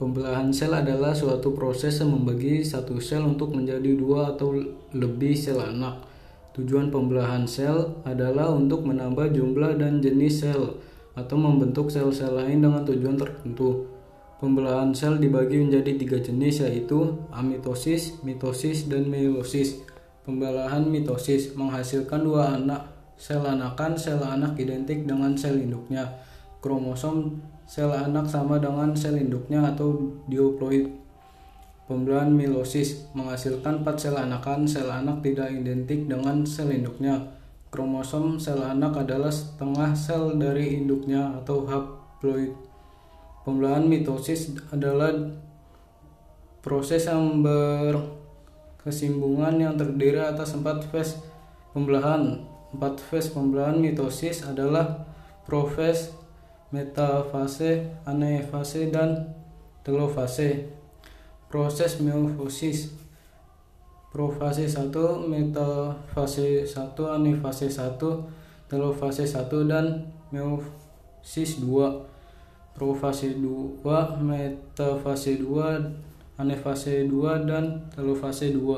Pembelahan sel adalah suatu proses yang membagi satu sel untuk menjadi dua atau lebih sel anak. Tujuan pembelahan sel adalah untuk menambah jumlah dan jenis sel atau membentuk sel-sel lain dengan tujuan tertentu. Pembelahan sel dibagi menjadi tiga jenis yaitu amitosis, mitosis, dan meiosis. Pembelahan mitosis menghasilkan dua anak sel anakan, sel anak identik dengan sel induknya. Kromosom sel anak sama dengan sel induknya atau dioploid. Pembelahan meiosis menghasilkan 4 sel anakan, sel anak tidak identik dengan sel induknya. Kromosom sel anak adalah setengah sel dari induknya atau haploid. Pembelahan mitosis adalah proses yang berkesinambungan yang terdiri atas empat fase pembelahan. Empat fase pembelahan mitosis adalah profase, metafase, anafase, dan telofase. Proses meiosis profase 1, metafase 1, anafase 1, telofase 1, dan meiosis 2 profase 2, metafase 2, anafase 2 dan telofase 2.